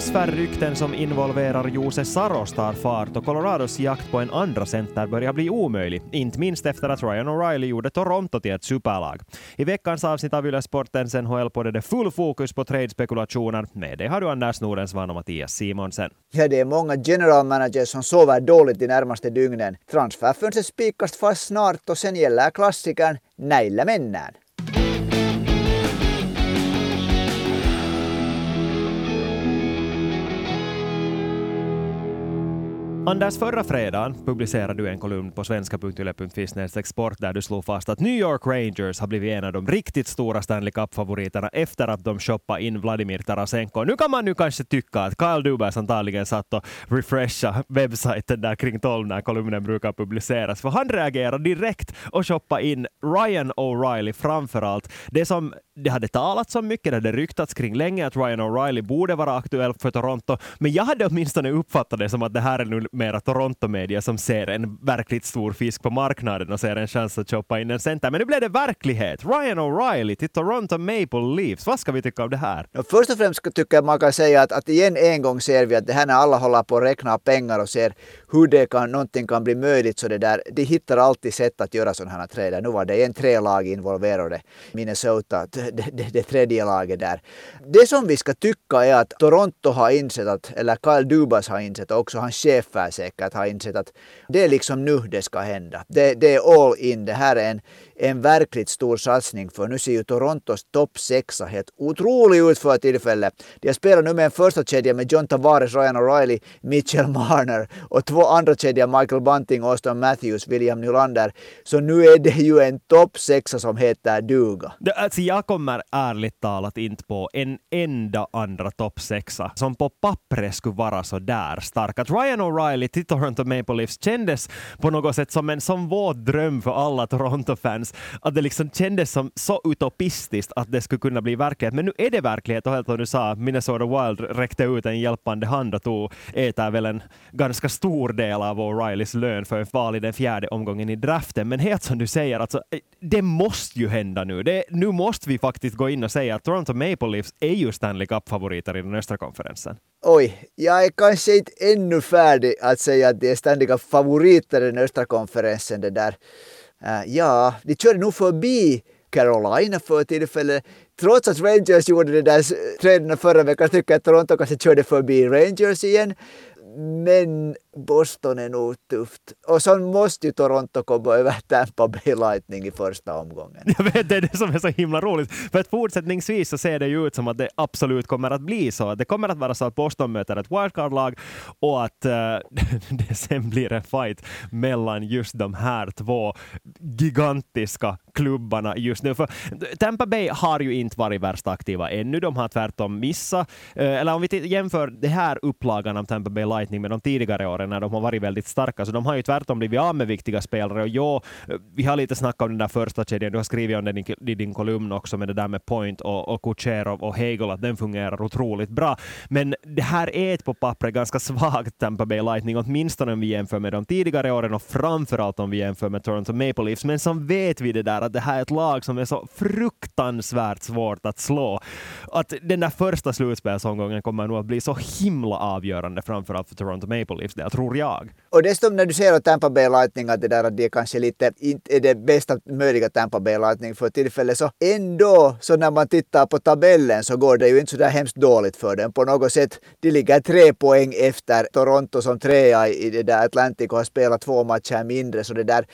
Transferrykten som involverar Jose Saros tar fart och Colorados jakt på en andra center börjar bli omöjlig, inte minst efter att Ryan O'Reilly gjorde Toronto till ett superlag. I veckans avsnitt av Yle Sportens NHL-podd det full fokus på trade-spekulationer. Med det har du Anders Nordensvan och Mattias Simonsen. Ja, det är många general managers som sover dåligt de närmaste dygnen. Transferfönstret spikas fast snart och sen gäller klassikern Näillä mennään. Anders, förra fredagen publicerade du en kolumn på svenska.yle.fi sport där du slog fast att New York Rangers har blivit en av de riktigt stora Stanley Cup-favoriterna efter att de shoppade in Vladimir Tarasenko. Nu kan man nu kanske tycka att Kyle Dubas antagligen satt och refresha webbsajten där kring 12 när kolumnen brukar publiceras, för han reagerade direkt och shoppade in Ryan O'Reilly framför allt. Det som det hade talats om mycket, det hade ryktats kring länge att Ryan O'Reilly borde vara aktuell för Toronto, men jag hade åtminstone uppfattat det som att det här är nu mera Toronto-media som ser en verkligt stor fisk på marknaden och ser en chans att köpa in en center. Men nu blev det verklighet. Ryan O'Reilly till Toronto Maple Leafs. Vad ska vi tycka om det här? Först och främst tycker jag man kan säga att, att igen en gång ser vi att det här när alla håller på att räkna pengar och ser hur det kan, någonting kan bli möjligt så det där, de hittar alltid sätt att göra sådana här träder. Nu var det en tre lag involverade, Minnesota, det, det, det tredje laget där. Det som vi ska tycka är att Toronto har insett att, eller Kyle Dubas har insett och också hans chefer säkert har insett att det är liksom nu det ska hända. Det, det är all in. Det här är en, en verkligt stor satsning för nu ser ju Torontos topp sexa helt otrolig ut för tillfället. De spelar nu med en första kedja med John Tavares, Ryan O'Reilly, Mitchell Marner och två andra kedjor, Michael Bunting, Austin Matthews, William Nylander. Så nu är det ju en topp sexa som heter duga. Det, alltså jag kommer ärligt talat inte på en enda andra topp sexa som på pappret skulle vara så där stark. Att Ryan O'Reilly till Toronto Maple Leafs kändes på något sätt som en sån våt dröm för alla Toronto-fans att det liksom kändes som så utopistiskt att det skulle kunna bli verklighet. Men nu är det verklighet och helt som du sa, Minnesota Wild räckte ut en hjälpande hand och tog, äter väl en ganska stor del av O'Reillys lön för en val i den fjärde omgången i draften. Men helt som du säger, alltså, eh, det måste ju hända nu. Det, nu måste vi faktiskt gå in och säga att Toronto Maple Leafs är ju Stanley Cup-favoriter i den östra konferensen. Oj, jag är kanske inte ännu färdig att säga att det är Stanley Cup-favoriter i den östra konferensen. Det där. Uh, ja, de körde nog förbi Carolina för tillfället. Trots att Rangers gjorde det där traden förra veckan tycker jag att Toronto kanske körde förbi Rangers igen. Men Boston är nog tufft. Och så måste ju Toronto komma över Tampa Bay Lightning i första omgången. Jag vet, det är det som är så himla roligt. För att fortsättningsvis så ser det ju ut som att det absolut kommer att bli så. Det kommer att vara så att Boston möter ett wildcard-lag och att uh, det sen blir en fight mellan just de här två gigantiska klubbarna just nu. För Tampa Bay har ju inte varit värst aktiva ännu. De har tvärtom missat. Uh, eller om vi jämför det här upplagan av Tampa Bay Lightning med de tidigare åren när de har varit väldigt starka. Så de har ju tvärtom blivit av med viktiga spelare. Och jo, vi har lite snackat om den där första kedjan. Du har skrivit om den i din kolumn också med det där med Point och, och Kucherov och Hegel, att den fungerar otroligt bra. Men det här är ett på pappret ganska svagt Tampa Bay Lightning, åtminstone om vi jämför med de tidigare åren och framförallt om vi jämför med Toronto Maple Leafs. Men som vet vi det där att det här är ett lag som är så fruktansvärt svårt att slå. Att den där första slutspelsomgången kommer nog att bli så himla avgörande, framförallt för Toronto Maple Leafs det tror jag. Och dessutom när du säger att Tampa Bay Lightning att det där att det kanske lite inte är det bästa möjliga Tampa Bay Lightning för tillfället så ändå så när man tittar på tabellen så går det ju inte så där hemskt dåligt för dem på något sätt. De ligger tre poäng efter Toronto som trea i det där Atlantic och har spelat två matcher mindre så det där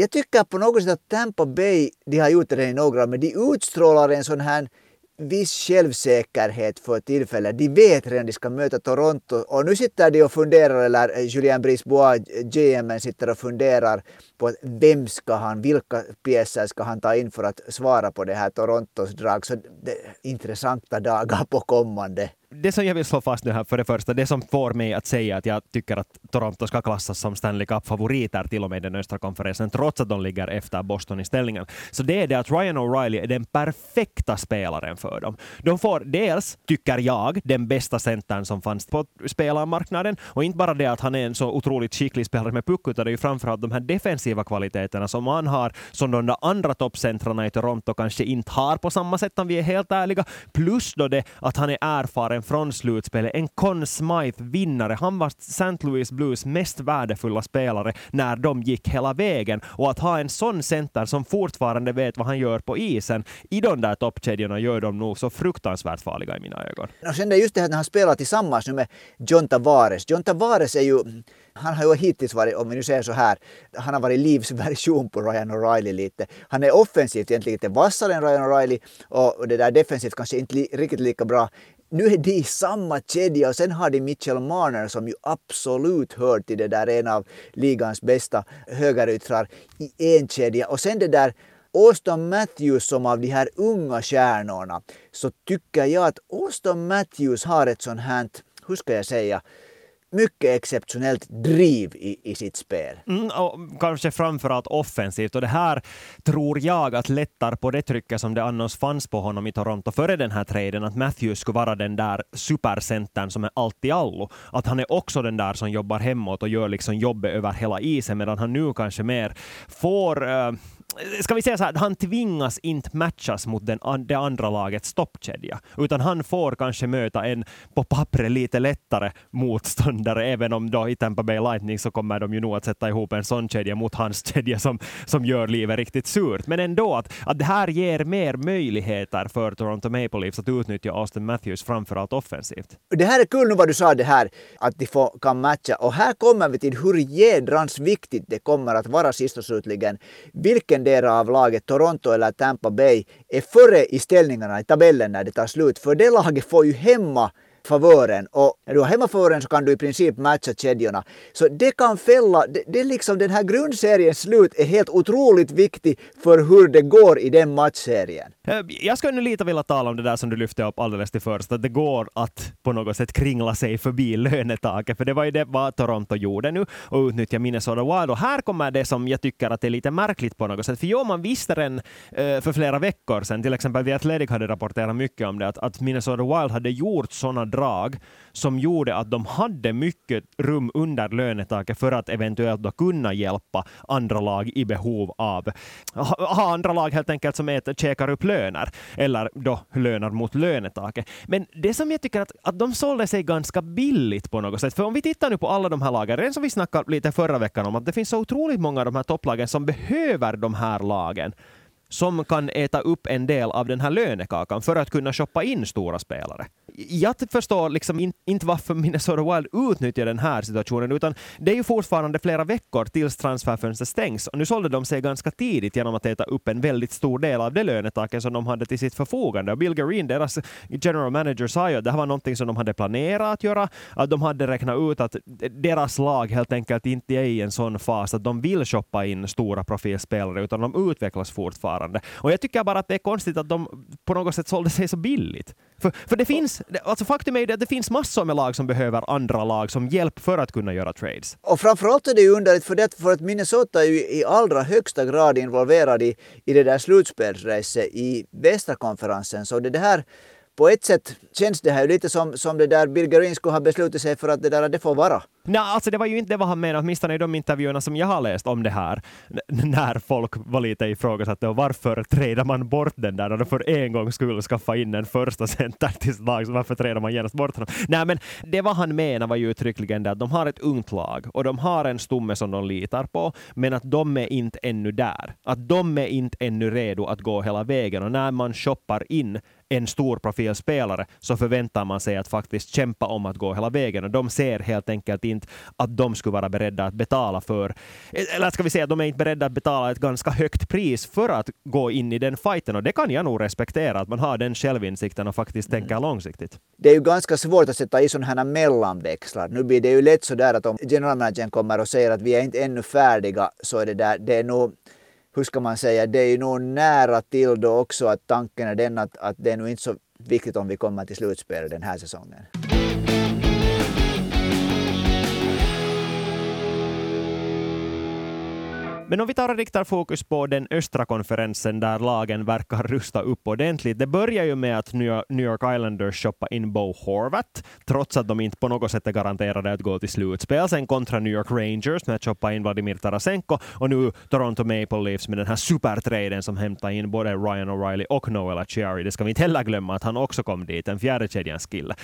jag tycker på något sätt att Tampa Bay, de har gjort det i några, men de utstrålar en sån här viss självsäkerhet för tillfället. De vet redan att de ska möta Toronto och nu sitter de och funderar, eller eh, Julien Brisbois, eh, GM, sitter och funderar på vem ska han, vilka pjäser ska han ta in för att svara på det här Torontos drag. Så det intressanta dagar på kommande det som jag vill slå fast nu här för det första, det som får mig att säga att jag tycker att Toronto ska klassas som Stanley Cup-favoriter till och med den östra konferensen, trots att de ligger efter Boston i ställningen. Så det är det att Ryan O'Reilly är den perfekta spelaren för dem. De får dels, tycker jag, den bästa centern som fanns på spelarmarknaden. Och inte bara det att han är en så otroligt skicklig spelare med puck, utan det är ju framförallt de här defensiva kvaliteterna som han har, som de där andra toppcentrarna i Toronto kanske inte har på samma sätt om vi är helt ärliga. Plus då det att han är erfaren åren från slutspelet, en Conn Smythe-vinnare. Han var St. Louis Blues mest värdefulla spelare när de gick hela vägen. Och att ha en sån center som fortfarande vet vad han gör på isen, i de där toppkedjorna gör de nog så fruktansvärt farliga i mina ögon. Och sen det är just det här när han spelar tillsammans nu med John Tavares. John Tavares är ju han har ju hittills varit, om vi nu säger så här, han har varit livsversion på Ryan O'Reilly lite. Han är offensivt egentligen lite vassare än Ryan O'Reilly och det där defensivt kanske inte riktigt lika bra. Nu är de i samma kedja och sen har de Mitchell Marner som ju absolut hör till det där en av ligans bästa högeryttrar i en kedja. Och sen det där Auston Matthews som av de här unga stjärnorna så tycker jag att Auston Matthews har ett sånt här, hur ska jag säga, mycket exceptionellt driv i, i sitt spel. Mm, och kanske framförallt offensivt. Och det här tror jag att lättar på det trycket som det annars fanns på honom i Toronto före den här traden, att Matthews skulle vara den där supercentern som är allt i allo. Att han är också den där som jobbar hemåt och gör liksom jobbet över hela isen, medan han nu kanske mer får uh, ska vi säga så här, han tvingas inte matchas mot den, det andra lagets toppkedja, utan han får kanske möta en på pappret lite lättare motståndare, även om då i Tampa Bay Lightning så kommer de ju nog att sätta ihop en sån kedja mot hans kedja som, som gör livet riktigt surt. Men ändå att, att det här ger mer möjligheter för Toronto Maple Leafs att utnyttja Austin Matthews framförallt offensivt. Det här är kul nu vad du sa det här, att de får, kan matcha. Och här kommer vi till hur jädrans viktigt det kommer att vara sist och slutligen. Vilken endera av laget, Toronto eller Tampa Bay, är före i ställningarna i tabellen när det tar slut. För det laget får ju hemma favören och när du har hemmafören så kan du i princip matcha kedjorna. Så det kan fälla, det, det är liksom den här grundseriens slut är helt otroligt viktig för hur det går i den matchserien. Eh, jag skulle nu lite vilja tala om det där som du lyfte upp alldeles till först, att det går att på något sätt kringla sig förbi lönetaket, för det var ju det vad Toronto gjorde nu och utnyttja Minnesota Wild. Och här kommer det som jag tycker att är lite märkligt på något sätt, för jo, man visste den eh, för flera veckor sedan, till exempel The Athletic hade rapporterat mycket om det, att, att Minnesota Wild hade gjort sådana drag som gjorde att de hade mycket rum under lönetaket för att eventuellt då kunna hjälpa andra lag i behov av, ha andra lag helt enkelt som äter, käkar upp löner, eller då löner mot lönetaket. Men det som jag tycker att, att de sålde sig ganska billigt på något sätt, för om vi tittar nu på alla de här lagen, redan som vi snackade lite förra veckan om, att det finns så otroligt många av de här topplagen som behöver de här lagen som kan äta upp en del av den här lönekakan för att kunna shoppa in stora spelare jag förstår liksom in, inte varför Minnesota Wild utnyttjar den här situationen, utan det är ju fortfarande flera veckor tills transferfönstret stängs. Och nu sålde de sig ganska tidigt genom att äta upp en väldigt stor del av det lönetaket som de hade till sitt förfogande. Och Bill Green, deras general manager, sa ju att det här var någonting som de hade planerat att göra, att de hade räknat ut att deras lag helt enkelt inte är i en sån fas att de vill shoppa in stora profilspelare, utan de utvecklas fortfarande. Och jag tycker bara att det är konstigt att de på något sätt sålde sig så billigt. För, för det finns, alltså faktum är ju att det finns massor med lag som behöver andra lag som hjälp för att kunna göra trades. Och framförallt är det ju underligt för, det, för att Minnesota är ju i allra högsta grad involverad i, i det där slutspelsracet i västra konferensen. Så det, det här på ett sätt känns det här lite som, som det där Bill Green skulle ha beslutat sig för att det där det får vara. Nej, alltså det var ju inte det vad han menade, åtminstone i de intervjuerna som jag har läst om det här, när folk var lite ifrågasatta och varför trädar man bort den där och för en gång skulle skaffa in en första center till lag, så varför trädar man genast bort honom? Nej, men det vad han menade var ju uttryckligen det att de har ett ungt lag och de har en stomme som de litar på, men att de är inte ännu där. Att de är inte ännu redo att gå hela vägen och när man shoppar in en stor profilspelare så förväntar man sig att faktiskt kämpa om att gå hela vägen och de ser helt enkelt inte att de skulle vara beredda att betala för, eller ska vi säga att de är inte beredda att betala ett ganska högt pris för att gå in i den fighten och det kan jag nog respektera, att man har den självinsikten och faktiskt tänker mm. långsiktigt. Det är ju ganska svårt att sätta i sådana här mellanväxlar. Nu blir det ju lätt så där att om generalmanagern kommer och säger att vi är inte ännu färdiga så är det där, det är nog hur ska man säga, det är ju nog nära till då också att tanken är den att, att det är nog inte så viktigt om vi kommer till slutspel den här säsongen. Men om vi tar och riktar fokus på den östra konferensen där lagen verkar rusta upp ordentligt. Det börjar ju med att New York Islanders shoppar in Bo Horvat, trots att de inte på något sätt är garanterade att gå till slutspel. Sen kontra New York Rangers med att shoppa in Vladimir Tarasenko och nu Toronto Maple Leafs med den här supertraden som hämtar in både Ryan O'Reilly och Noel Acciari. Det ska vi inte heller glömma att han också kom dit, en fjärde kedjans kille.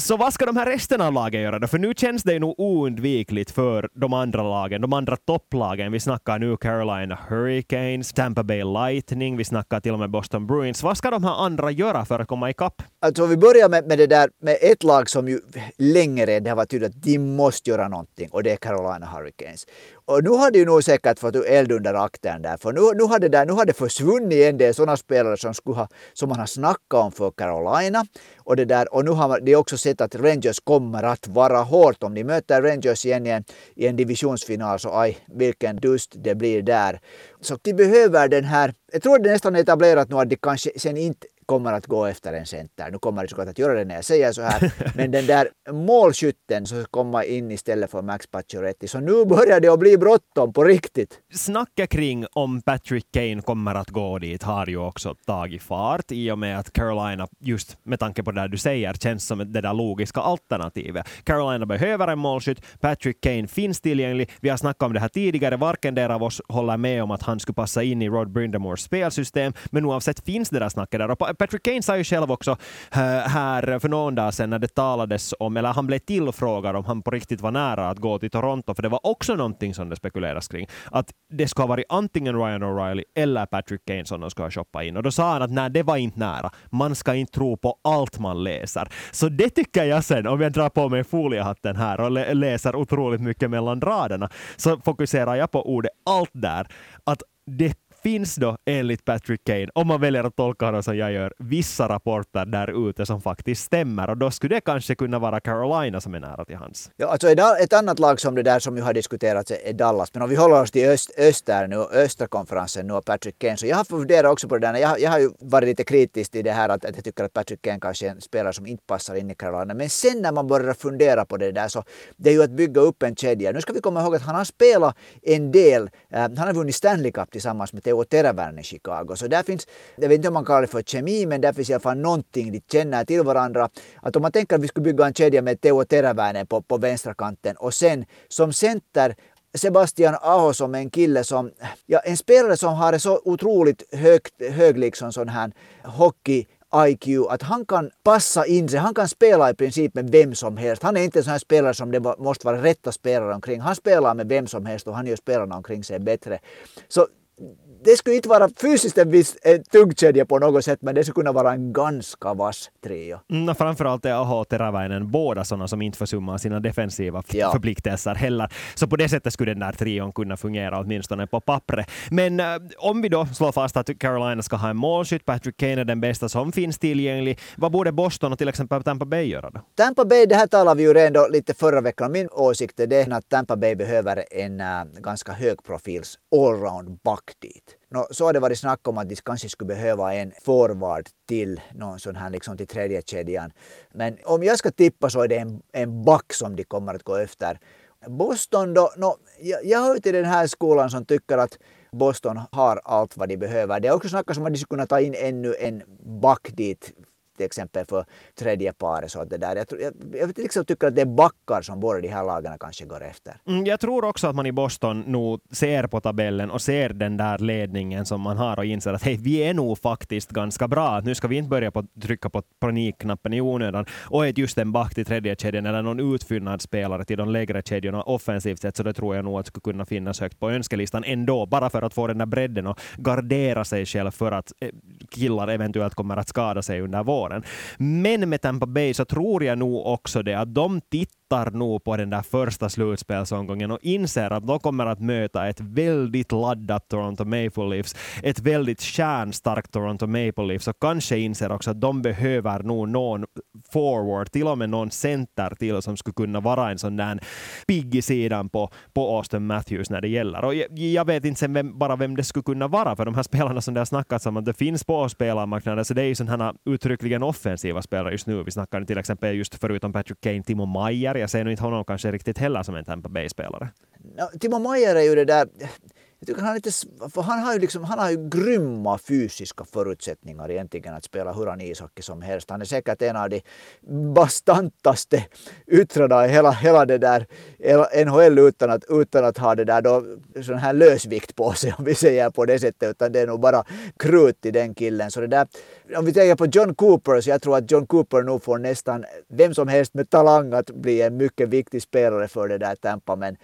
Så vad ska de här resten av lagen göra då? För nu känns det nog oundvikligt för de andra lagen, de andra topplagen. Vi snackar nu Carolina Hurricanes, Tampa Bay Lightning, vi snackar till och med Boston Bruins. Vad ska de här andra göra för att komma ikapp? Alltså vi börjar med, med det där med ett lag som ju länge det har varit tydligt att de måste göra någonting och det är Carolina Hurricanes. Och nu har de ju nog säkert fått eld under akten där, för nu, nu, har det där, nu har det försvunnit en del sådana spelare som, skulle ha, som man har snackat om för Carolina. Och, det där, och nu har de också sett att Rangers kommer att vara hårt om de möter Rangers igen i en, i en divisionsfinal, så aj, vilken dust det blir där. Så de behöver den här, jag tror det är nästan etablerat nu att de kanske sen inte kommer att gå efter en center. Nu kommer det såklart att göra det när jag säger så här. Men den där målskytten som kommer in istället för Max Pacioretty. Så nu börjar det att bli bråttom på riktigt. Snacket kring om Patrick Kane kommer att gå dit har ju också tagit fart i och med att Carolina, just med tanke på det du säger, känns som det där logiska alternativet. Carolina behöver en målskytt, Patrick Kane finns tillgänglig. Vi har snackat om det här tidigare, varken där av oss håller med om att han skulle passa in i Rod Brindamores spelsystem, men oavsett finns det där snacket där. Och Patrick Kane sa ju själv också eh, här för någon dag sedan när det talades om, eller han blev tillfrågad om han på riktigt var nära att gå till Toronto, för det var också någonting som det spekuleras kring, att det skulle ha varit antingen Ryan O'Reilly eller Patrick Kane som de skulle ha shoppat in. Och då sa han att nej, det var inte nära. Man ska inte tro på allt man läser. Så det tycker jag sen, om jag drar på mig foliehatten här och läser otroligt mycket mellan raderna, så fokuserar jag på ordet allt där. Att det finns då enligt Patrick Kane, om man väljer att tolka honom som jag gör, vissa rapporter där ute som faktiskt stämmer och då skulle det kanske kunna vara Carolina som är nära till hans. Ja, alltså ett annat lag som det där som ju har diskuterats är Dallas, men om vi håller oss till öst, öster nu, östra konferensen nu och Patrick Kane, så jag har funderat också på det där, jag, jag har ju varit lite kritisk till det här att, att jag tycker att Patrick Kane kanske är en spelare som inte passar in i Carolina, men sen när man börjar fundera på det där så det är ju att bygga upp en kedja. Nu ska vi komma ihåg att han har spelat en del, uh, han har vunnit Stanley Cup tillsammans med Teo Teräväinen i Chicago. Så där finns, jag vet inte om man kallar det för kemi, men där finns i alla fall någonting, de känner till varandra. Att om man tänker att vi skulle bygga en kedja med Teo Teräväinen på, på vänstra kanten och sen som center Sebastian Aho som en kille som, ja en spelare som har så otroligt högt, hög liksom sån här hockey IQ, att han kan passa in sig, han kan spela i princip med vem som helst. Han är inte en sån här spelare som det måste vara rätta spelare omkring. Han spelar med vem som helst och han gör spelarna omkring sig bättre. Så det skulle inte vara fysiskt en viss en tung kedja på något sätt, men det skulle kunna vara en ganska vass trio. Mm, framförallt är Aho och Teräväinen båda sådana som inte försummar sina defensiva ja. förpliktelser heller. Så på det sättet skulle den där trion kunna fungera åtminstone på pappret. Men äh, om vi då slår fast att Carolina ska ha en målskytt, Patrick Kane är den bästa som finns tillgänglig. Vad borde Boston och till exempel Tampa Bay göra då? Tampa Bay, det här talade vi ju redan lite förra veckan. Min åsikt är det att Tampa Bay behöver en äh, ganska hög profils dit. No, så har det varit snack om att de kanske skulle behöva en forward till någon sån här liksom till tredje kedjan. Men om jag ska tippa så är det en, en back som de kommer att gå efter. Boston då, no, jag, jag hör till den här skolan som tycker att Boston har allt vad de behöver. Det är också snackat om att de skulle kunna ta in ännu en back dit till exempel för tredje paret. Så det där. Jag, jag, jag liksom tycker att det är backar som båda de här lagarna kanske går efter. Mm, jag tror också att man i Boston nog ser på tabellen och ser den där ledningen som man har och inser att hej, vi är nog faktiskt ganska bra. Nu ska vi inte börja på trycka på panikknappen i onödan. Och ett just en back till tredje kedjan eller någon utfyllnadsspelare till de lägre kedjorna offensivt sett, så det tror jag nog att skulle kunna finnas högt på önskelistan ändå, bara för att få den där bredden och gardera sig själv för att eh, killar eventuellt kommer att skada sig under våren åren. Men med Tampa Bay så tror jag nog också det att de tittar tittar nog på den där första slutspelsomgången och inser att de kommer att möta ett väldigt laddat Toronto Maple Leafs, ett väldigt kärnstarkt Toronto Maple Leafs och kanske inser också att de behöver nog någon forward, till och med någon center till som skulle kunna vara en sån där pigg i sidan på, på Austin Matthews när det gäller. Och jag, jag vet inte sen vem, bara vem det skulle kunna vara, för de här spelarna som det har snackats om att det finns på spelarmarknaden, så det är ju sådana uttryckligen offensiva spelare just nu. Vi snackar till exempel just förutom Patrick Kane, Timo Maier, jag ser nog inte honom kanske riktigt heller som en Tampa Bay-spelare. No, Timo Maier är ju det där jag tycker han, lite, för han, har ju liksom, han har ju grymma fysiska förutsättningar egentligen att spela hur han ishockey som helst. Han är säkert en av de bastantaste yttrarna i hela, hela det där NHL utan att, utan att ha det där då, sån här lösvikt på sig om vi säger på det sättet. Utan det är nog bara krut i den killen. Så det där, om vi tänker på John Cooper så jag tror att John Cooper nog får nästan vem som helst med talang att bli en mycket viktig spelare för det där Tampa. Men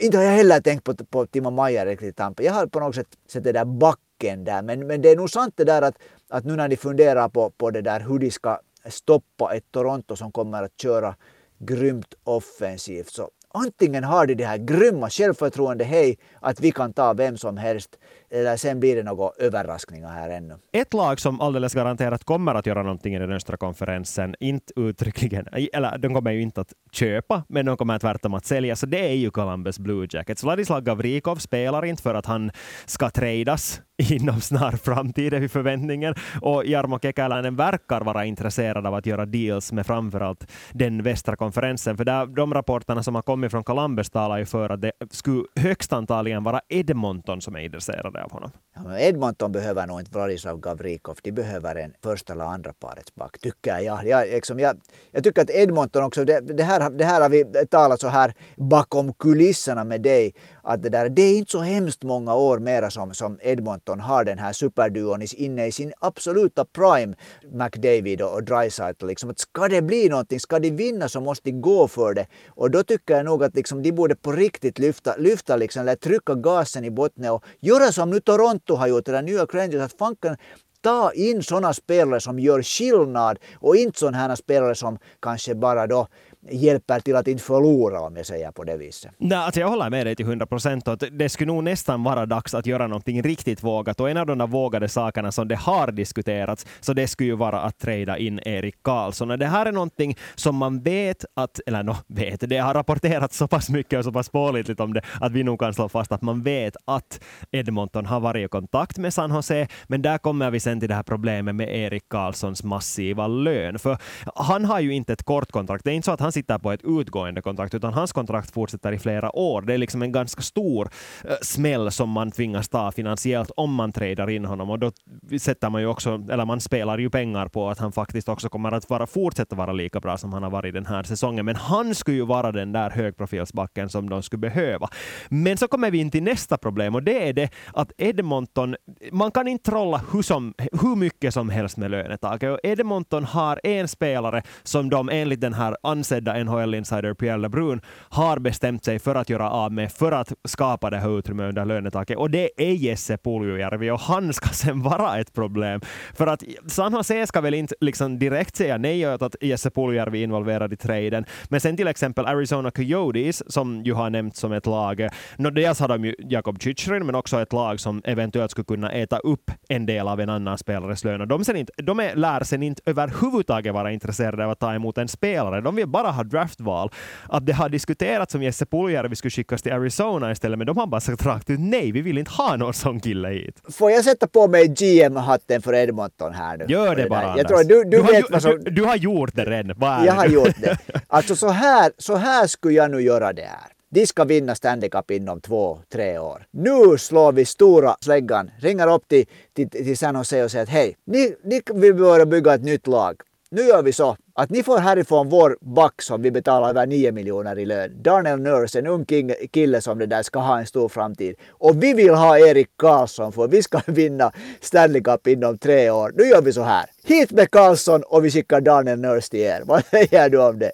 inte har jag heller tänkt på, på Timo Maja riktigt Tampa. Jag har på något sätt sett det där backen där. Men, men det är nog sant det där att, att nu när de funderar på, på det där hur de ska stoppa ett Toronto som kommer att köra grymt offensivt så antingen har de det här grymma självförtroende, hej, att vi kan ta vem som helst, eller sen blir det några överraskningar här ännu. Ett lag som alldeles garanterat kommer att göra någonting i den östra konferensen, inte uttryckligen, eller de kommer ju inte att köpa, men de kommer tvärtom att sälja, så det är ju Columbus Blue Jackets. Ladislav Gavrikov spelar inte för att han ska tradas inom snar framtid är förväntningen. Och Jarmo Kekäläinen verkar vara intresserad av att göra deals med framförallt den västra konferensen. För där, de rapporterna som har kommit från Columbus talar ju för att det skulle högst antagligen vara Edmonton som är intresserade av honom. Ja, Edmonton behöver nog inte Vladislav Gavrikov. De behöver en första eller andra parets back, tycker jag. Jag, liksom, jag, jag tycker att Edmonton också, det, det, här, det här har vi talat så här bakom kulisserna med dig, att det, där, det är inte så hemskt många år mera som, som Edmonton har den här superduon inne i sin absoluta prime, McDavid och, och Dreisaitl. Liksom, ska det bli någonting, ska de vinna så måste de gå för det. Och då tycker jag nog att liksom, de borde på riktigt lyfta, lyfta liksom, eller trycka gasen i botten och göra som nu Toronto har gjort, eller New York Rangers, att fanken ta in sådana spelare som gör skillnad och inte sådana här spelare som kanske bara då hjälper till att inte förlora om jag säger på det viset. Nej, alltså jag håller med dig till 100 procent. Det skulle nog nästan vara dags att göra någonting riktigt vågat. Och en av de där vågade sakerna som det har diskuterats, så det skulle ju vara att trada in Erik Karlsson. Och det här är någonting som man vet att, eller no, vet, det har rapporterats så pass mycket och så pass pålitligt om det, att vi nog kan slå fast att man vet att Edmonton har varit i kontakt med San Jose. Men där kommer vi sen till det här problemet med Erik Karlssons massiva lön. För han har ju inte ett kort kontrakt. Det är inte så att han han sitter på ett utgående kontrakt, utan hans kontrakt fortsätter i flera år. Det är liksom en ganska stor eh, smäll som man tvingas ta finansiellt om man tradar in honom. Och då sätter man ju också, eller man spelar ju pengar på att han faktiskt också kommer att vara, fortsätta vara lika bra som han har varit den här säsongen. Men han skulle ju vara den där högprofilsbacken som de skulle behöva. Men så kommer vi in till nästa problem och det är det att Edmonton, man kan inte trolla hur, som, hur mycket som helst med lönetaket. Och Edmonton har en spelare som de enligt den här ansedda ansedda NHL-insider Pierre LeBrun har bestämt sig för att göra av med för att skapa det här utrymmet under lönetaket. Och det är Jesse Puljujärvi och han ska sen vara ett problem. För att San Jose ska väl inte liksom direkt säga nej åt att Jesse Puljujärvi är involverad i traden. Men sen till exempel Arizona Coyotes, som ju har nämnts som ett lag. No, dels har de ju Jakob Chychryn, men också ett lag som eventuellt skulle kunna äta upp en del av en annan spelares lön. De, sen inte, de är, lär sen inte överhuvudtaget vara intresserade av att ta emot en spelare. De vill bara ha draftval. Att det har diskuterats om Jesse Puljärvi skulle skickas till Arizona istället, men de har bara sagt rakt ut nej, vi vill inte ha någon sån kille hit. Får jag sätta på mig GM-hatten för Edmonton här nu? Gör det bara, jag tror, du, du, du, vet har, som... du, du, har gjort det redan. Jag har gjort det. Alltså så här, så här skulle jag nu göra det här. De ska vinna Stanley Cup inom två, tre år. Nu slår vi stora släggan, ringer upp till, till, till San Jose och säger att hej, ni, ni vill börja bygga ett nytt lag. Nu gör vi så att ni får härifrån vår back som vi betalar över 9 miljoner i lön. Darnell Nurse, en ung kille som det där ska ha en stor framtid. Och vi vill ha Erik Karlsson för vi ska vinna Stanley Cup inom tre år. Nu gör vi så här. Hit med Karlsson och vi skickar Darnell Nurse till er. Vad säger du om det?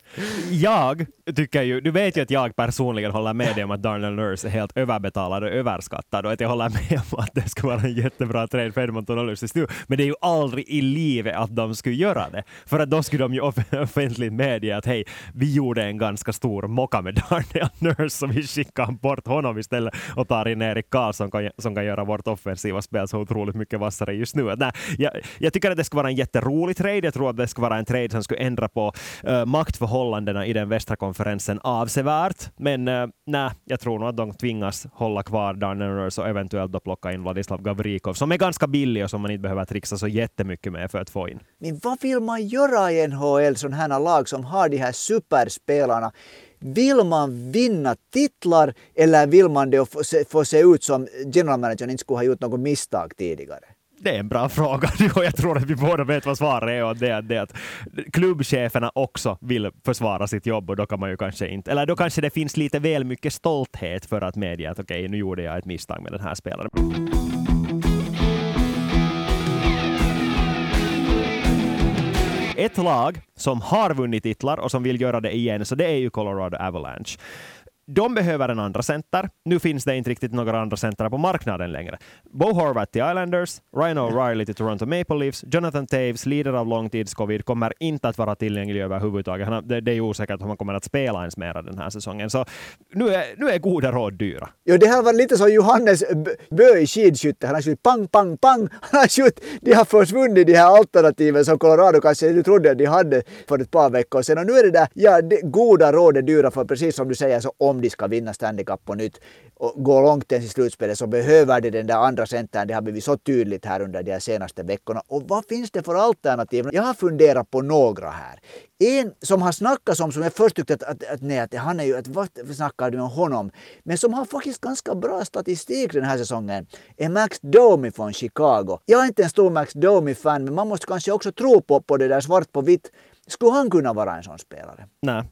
Jag tycker ju, du vet ju att jag personligen håller med dig om att Darnell Nurse är helt överbetalad och överskattad och att jag håller med om att det skulle vara en jättebra trade för Edmonton Oilers nu. Men det är ju aldrig i livet att de skulle göra det. För att då skulle de ju offentligt medge att hej, vi gjorde en ganska stor mocka med Darnell Nurse så vi skickar bort honom istället och tar in Erik Karlsson som kan göra vårt offensiva spel så otroligt mycket vassare just nu. Nej, jag, jag tycker att det ska vara en jätterolig trade. Jag tror att det ska vara en trade som skulle ändra på uh, maktförhållandena i den västra konferensen avsevärt. Men uh, nej, jag tror nog att de tvingas hålla kvar Darnell Nurse och eventuellt då plocka in Vladislav Gavrikov som är ganska billig och som man inte behöver trixa så jättemycket med för att få in. Men vad vill man göra i NHL, sådana här lag som har de här superspelarna? Vill man vinna titlar eller vill man det få se, få se ut som general managern inte skulle ha gjort något misstag tidigare? Det är en bra fråga och jag tror att vi båda vet vad svaret är. Och det är det att klubbcheferna också vill försvara sitt jobb och då kan man ju kanske inte, eller då kanske det finns lite väl mycket stolthet för att medge att okej, okay, nu gjorde jag ett misstag med den här spelaren. Ett lag som har vunnit titlar och som vill göra det igen, så det är ju Colorado Avalanche. De behöver en andra center. Nu finns det inte riktigt några andra center på marknaden längre. Bo Horvath till Islanders, Ryan O'Reilly till Toronto Maple Leafs, Jonathan Taves, lider av långtidscovid, kommer inte att vara tillgänglig överhuvudtaget. Han, det, det är osäkert om han kommer att spela ens mera den här säsongen. Så nu är, nu är goda råd dyra. Jo, det här var lite som Johannes Bö i skidskytte. Han har skjutit pang, pang, pang. Han har skjutit, de har försvunnit de här alternativen som Colorado kanske trodde att de hade för ett par veckor sedan. Och nu är det där, ja, det, goda råd är dyra för precis som du säger, så om de ska vinna Stanley Cup på nytt och gå långt ens i slutspelet så behöver de den där andra centern. Det har blivit så tydligt här under de senaste veckorna. Och vad finns det för alternativ? Jag har funderat på några här. En som har snackats om, som jag först tyckte att, att, att, nej, att han är ju, att vad snackar du om honom? Men som har faktiskt ganska bra statistik den här säsongen är Max Domi från Chicago. Jag är inte en stor Max Domi-fan, men man måste kanske också tro på, på det där svart på vitt. Skulle han kunna vara en sån spelare? Nej,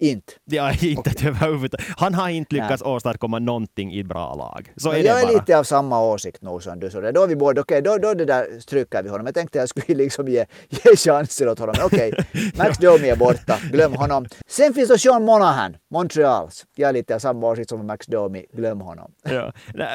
inte? Ja, inte okay. överhuvudtaget. Han har inte lyckats Nej. åstadkomma någonting i bra lag. Så är jag det är lite av samma åsikt nog som du. Så det, då är vi båda, okej, okay, då, då det där stryker vi honom. Jag tänkte att jag skulle liksom ge, ge chanser åt honom. Okej, okay. Max Domi är borta, glöm honom. Sen finns det Sean Monahan, Montreals. Jag är lite av samma åsikt som Max Domi, glöm honom. Ja.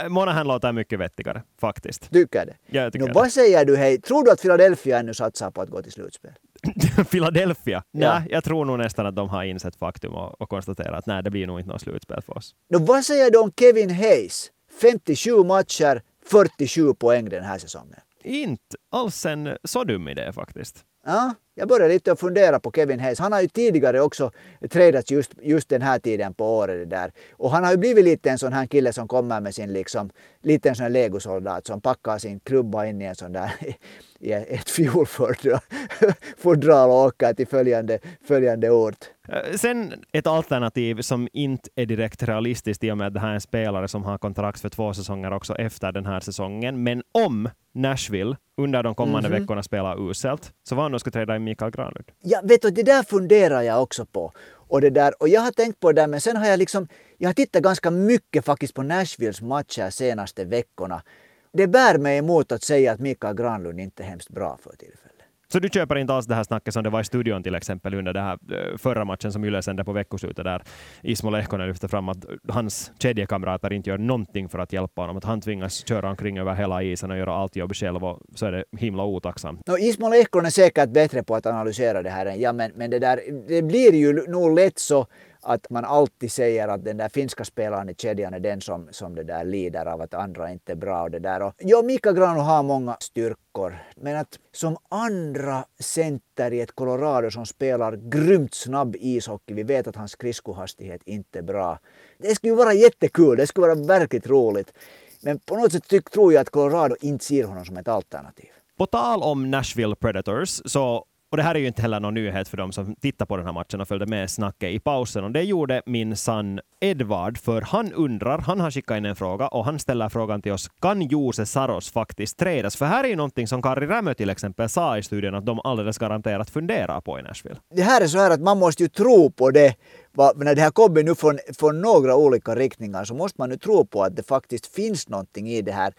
Monahan låter mycket vettigare, faktiskt. Tycker det? Ja, jag tycker nu, det. Vad säger du, hej, tror du att Philadelphia ännu satsar på att gå till slutspel? Philadelphia? Ja. Nej, jag tror nog nästan att de har insett faktum och, och konstaterat att nej, det blir nog inte något slutspel för oss. Nå, vad säger du om Kevin Hayes? 57 matcher, 47 poäng den här säsongen. Inte alls en så dum idé faktiskt. Ja, jag börjar lite att fundera på Kevin Hayes. Han har ju tidigare också tradats just, just den här tiden på året. Där. Och han har ju blivit lite en sån här kille som kommer med sin liksom, lite en sån här legosoldat som packar sin klubba in i en sån där i ett fjolfodral och åker till följande, följande ort. Eh, sen ett alternativ som inte är direkt realistiskt i och med att det här är en spelare som har kontrakt för två säsonger också efter den här säsongen. Men om Nashville under de kommande mm -hmm. veckorna spelar uselt, så var han ska träda in Mikael Granlund. Ja, vet du, det där funderar jag också på. Och, det där, och jag har tänkt på det där, men sen har jag liksom, jag har tittat ganska mycket faktiskt på Nashvilles matcher senaste veckorna. Det bär mig emot att säga att Mikael Granlund inte är hemskt bra för tillfället. Så du köper inte alls det här snacket som det var i studion till exempel under den här eh, förra matchen som Yle sände på veckoslutet där Ismo Lehkonen lyfte fram att hans kedjekamrater inte gör någonting för att hjälpa honom. Att han tvingas köra omkring över hela isen och göra allt jobb själv och så är det himla otacksamt. No, Ismo Lehkonen är säkert bättre på att analysera det här än jag, men, men det, där, det blir ju nog lätt så att man alltid säger att den där finska spelaren i kedjan är den som, som det där lider av att andra inte är bra. Och det där. Och, ja, Mika Grano har många styrkor, men att som andra center i ett Colorado som spelar grymt snabb ishockey, vi vet att hans skridskohastighet inte är bra. Det skulle vara jättekul, det skulle vara verkligt roligt. Men på något sätt tyck, tror jag att Colorado inte ser honom som ett alternativ. På tal om Nashville Predators så och det här är ju inte heller någon nyhet för de som tittar på den här matchen och följde med snacket i pausen. Och det gjorde min son Edvard, för han undrar, han har skickat in en fråga och han ställer frågan till oss, kan Jose Saros faktiskt trädas? För här är ju någonting som Kari Rämö till exempel sa i studion att de alldeles garanterat funderar på i Nashville. Det här är så här att man måste ju tro på det när det här kommer nu från, från några olika riktningar så måste man nu tro på att det faktiskt finns någonting i det här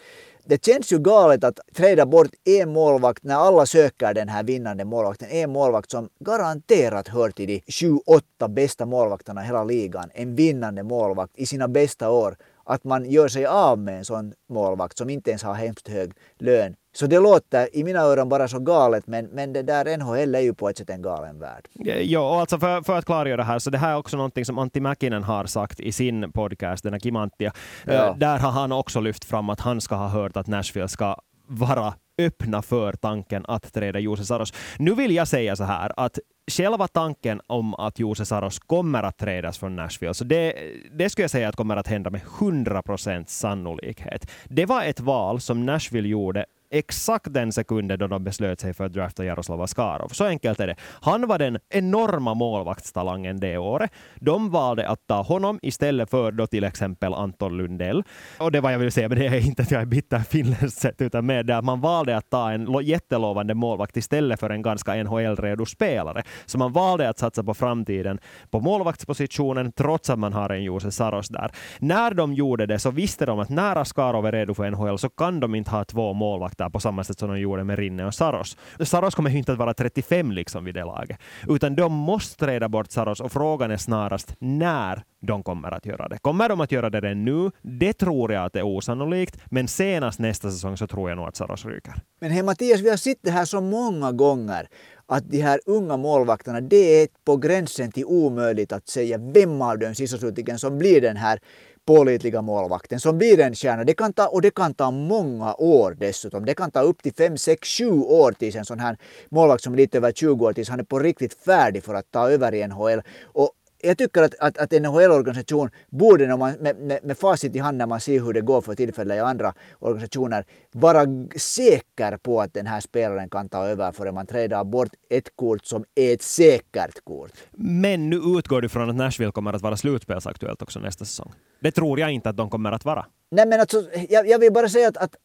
det känns ju galet att träda bort en målvakt när alla söker den här vinnande målvakten. En målvakt som garanterat hör till de 7-8 bästa målvakterna i hela ligan. En vinnande målvakt i sina bästa år att man gör sig av med en sån målvakt som inte ens har hemskt hög lön. Så det låter i mina öron bara så galet, men, men det där NHL är ju på ett sätt en galen värld. Ja, och alltså för, för att klargöra det här, så det här är också någonting som Antti Mäkinen har sagt i sin podcast, den här Kimanttia. Ja. Där har han också lyft fram att han ska ha hört att Nashville ska vara öppna för tanken att träda Jose Saros. Nu vill jag säga så här att själva tanken om att Jose Saros kommer att trädas från Nashville, så det, det skulle jag säga att kommer att hända med 100 procents sannolikhet. Det var ett val som Nashville gjorde exakt den sekunden då de beslöt sig för att drafta Jaroslav Askarov. Så enkelt är det. Han var den enorma målvaktstalangen det året. De valde att ta honom istället för då till exempel Anton Lundell. Och det var jag vill säga, men det är inte att jag är bitter finländskt sett, utan med det att man valde att ta en jättelovande målvakt istället för en ganska NHL-redo spelare. Så man valde att satsa på framtiden på målvaktspositionen trots att man har en Jose Saros där. När de gjorde det så visste de att när Askarov är redo för NHL så kan de inte ha två målvakter på samma sätt som de gjorde med Rinne och Saros. Saros kommer ju inte att vara 35 liksom vid det laget, utan de måste reda bort Saros och frågan är snarast när de kommer att göra det. Kommer de att göra det nu? Det tror jag att det är osannolikt, men senast nästa säsong så tror jag nog att Saros ryker. Men hej Mattias, vi har sett det här så många gånger att de här unga målvakterna, det är på gränsen till omöjligt att säga vem av dem sist och slutligen som blir den här pålitliga målvakten som blir en stjärna. Det kan ta, och det kan ta många år dessutom. Det kan ta upp till 5, 6, 7 år tills en sån här målvakt som är lite över 20 år tills han är på riktigt färdig för att ta över i NHL. Och jag tycker att, att, att en NHL-organisation borde, när man, med, med, med facit i hand när man ser hur det går för tillfället i andra organisationer, vara säker på att den här spelaren kan ta över före man träder bort ett kort som är ett säkert kort. Men nu utgår du från att Nashville kommer att vara slutspelsaktuellt också nästa säsong. Det tror jag inte att de kommer att vara. Nej men alltså, jag, jag vill bara säga att, att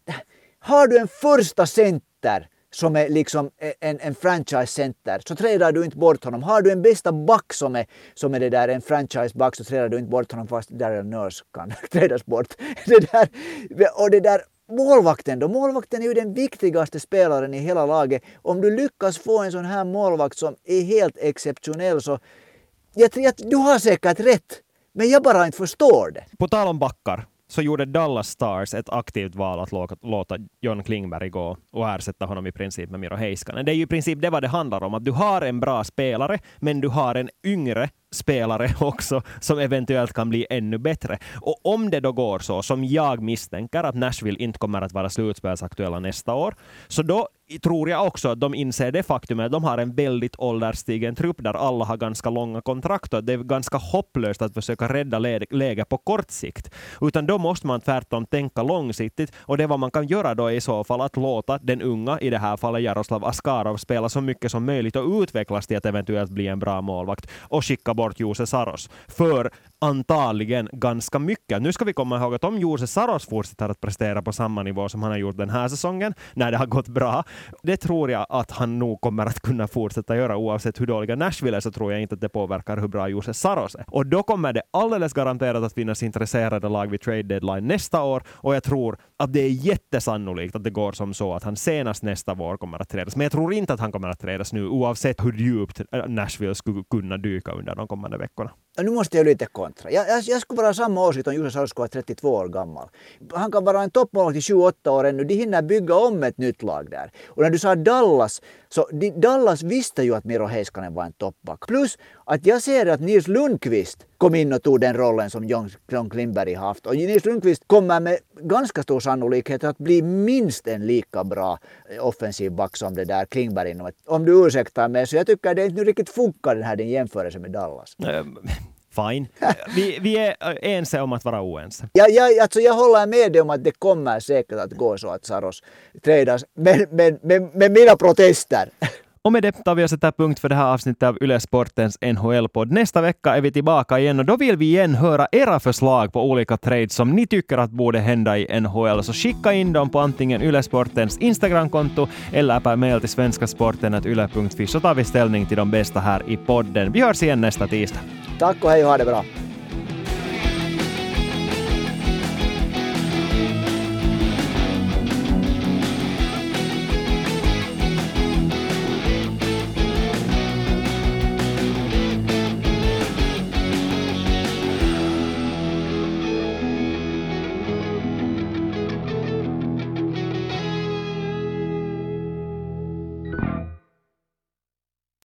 har du en första center som är liksom eh, en, en franchise-center så trädar du inte bort honom. Har du en bästa back som är, som är det där, en franchise-back så trädar du inte bort honom fast Daryl Nurse kan trädas bort. Det där, och det där målvakten då? Målvakten är ju den viktigaste spelaren i hela laget. Om du lyckas få en sån här målvakt som är helt exceptionell så jag jag, du har säkert rätt. Men jag bara inte förstår det. På tal om backar så gjorde Dallas Stars ett aktivt val att låta John Klingberg gå och ersätta honom i princip med Miro Heiskanen. Det är ju i princip det vad det handlar om, att du har en bra spelare, men du har en yngre spelare också som eventuellt kan bli ännu bättre. Och om det då går så, som jag misstänker, att Nashville inte kommer att vara slutspelsaktuella nästa år, så då tror jag också att de inser det faktum att de har en väldigt ålderstigen trupp där alla har ganska långa kontrakt och det är ganska hopplöst att försöka rädda läget på kort sikt. Utan då måste man tvärtom tänka långsiktigt och det vad man kan göra då är i så fall att låta den unga, i det här fallet Jaroslav Askarov, spela så mycket som möjligt och utvecklas till att eventuellt bli en bra målvakt och skicka bort Jose Saros. För antagligen ganska mycket. Nu ska vi komma ihåg att om Jose Saros fortsätter att prestera på samma nivå som han har gjort den här säsongen, när det har gått bra, det tror jag att han nog kommer att kunna fortsätta göra oavsett hur dåliga Nashville är, så tror jag inte att det påverkar hur bra Jose Saros är. Och då kommer det alldeles garanterat att finnas intresserade lag vid trade deadline nästa år, och jag tror att det är jättesannolikt att det går som så att han senast nästa vår kommer att trädas. Men jag tror inte att han kommer att trädas nu, oavsett hur djupt Nashville skulle kunna dyka under de kommande veckorna. Nu måste jag lite kontra. Jag, jag, jag skulle vara samma åsikt om Jussi Saros skulle vara 32 år gammal. Han kan vara en toppmålvakt i 28 år ännu. De hinner bygga om ett nytt lag där. Och när du sa Dallas, så Dallas visste ju att Miro Heiskanen var en toppback. Plus att jag ser att Nils Lundqvist kom in och tog den rollen som John, John Klimberg haft. Och Nils Lundqvist kommer med ganska stor sannolikhet att bli minst en lika bra eh, offensiv back som det där Klingberg. Om du ursäktar mig, så jag tycker det inte riktigt funkar den här din jämförelse med Dallas. Ehm, Fine. Vi, vi är ense om att vara oense. Ja, ja, alltså jag håller med dig om att det kommer säkert att gå så att Saros trädas, men, men, men med mina protester. Och med det tar vi och sätter punkt för det här avsnittet av Yle Sportens NHL-podd. Nästa vecka är vi tillbaka igen och då vill vi igen höra era förslag på olika trades som ni tycker att borde hända i NHL. Så skicka in dem på antingen Yle Sportens Instagramkonto eller per mail till svenskasporten.yle.fi så tar vi ställning till de bästa här i podden. Vi hörs igen nästa tisdag. Tack och hej och ha det bra.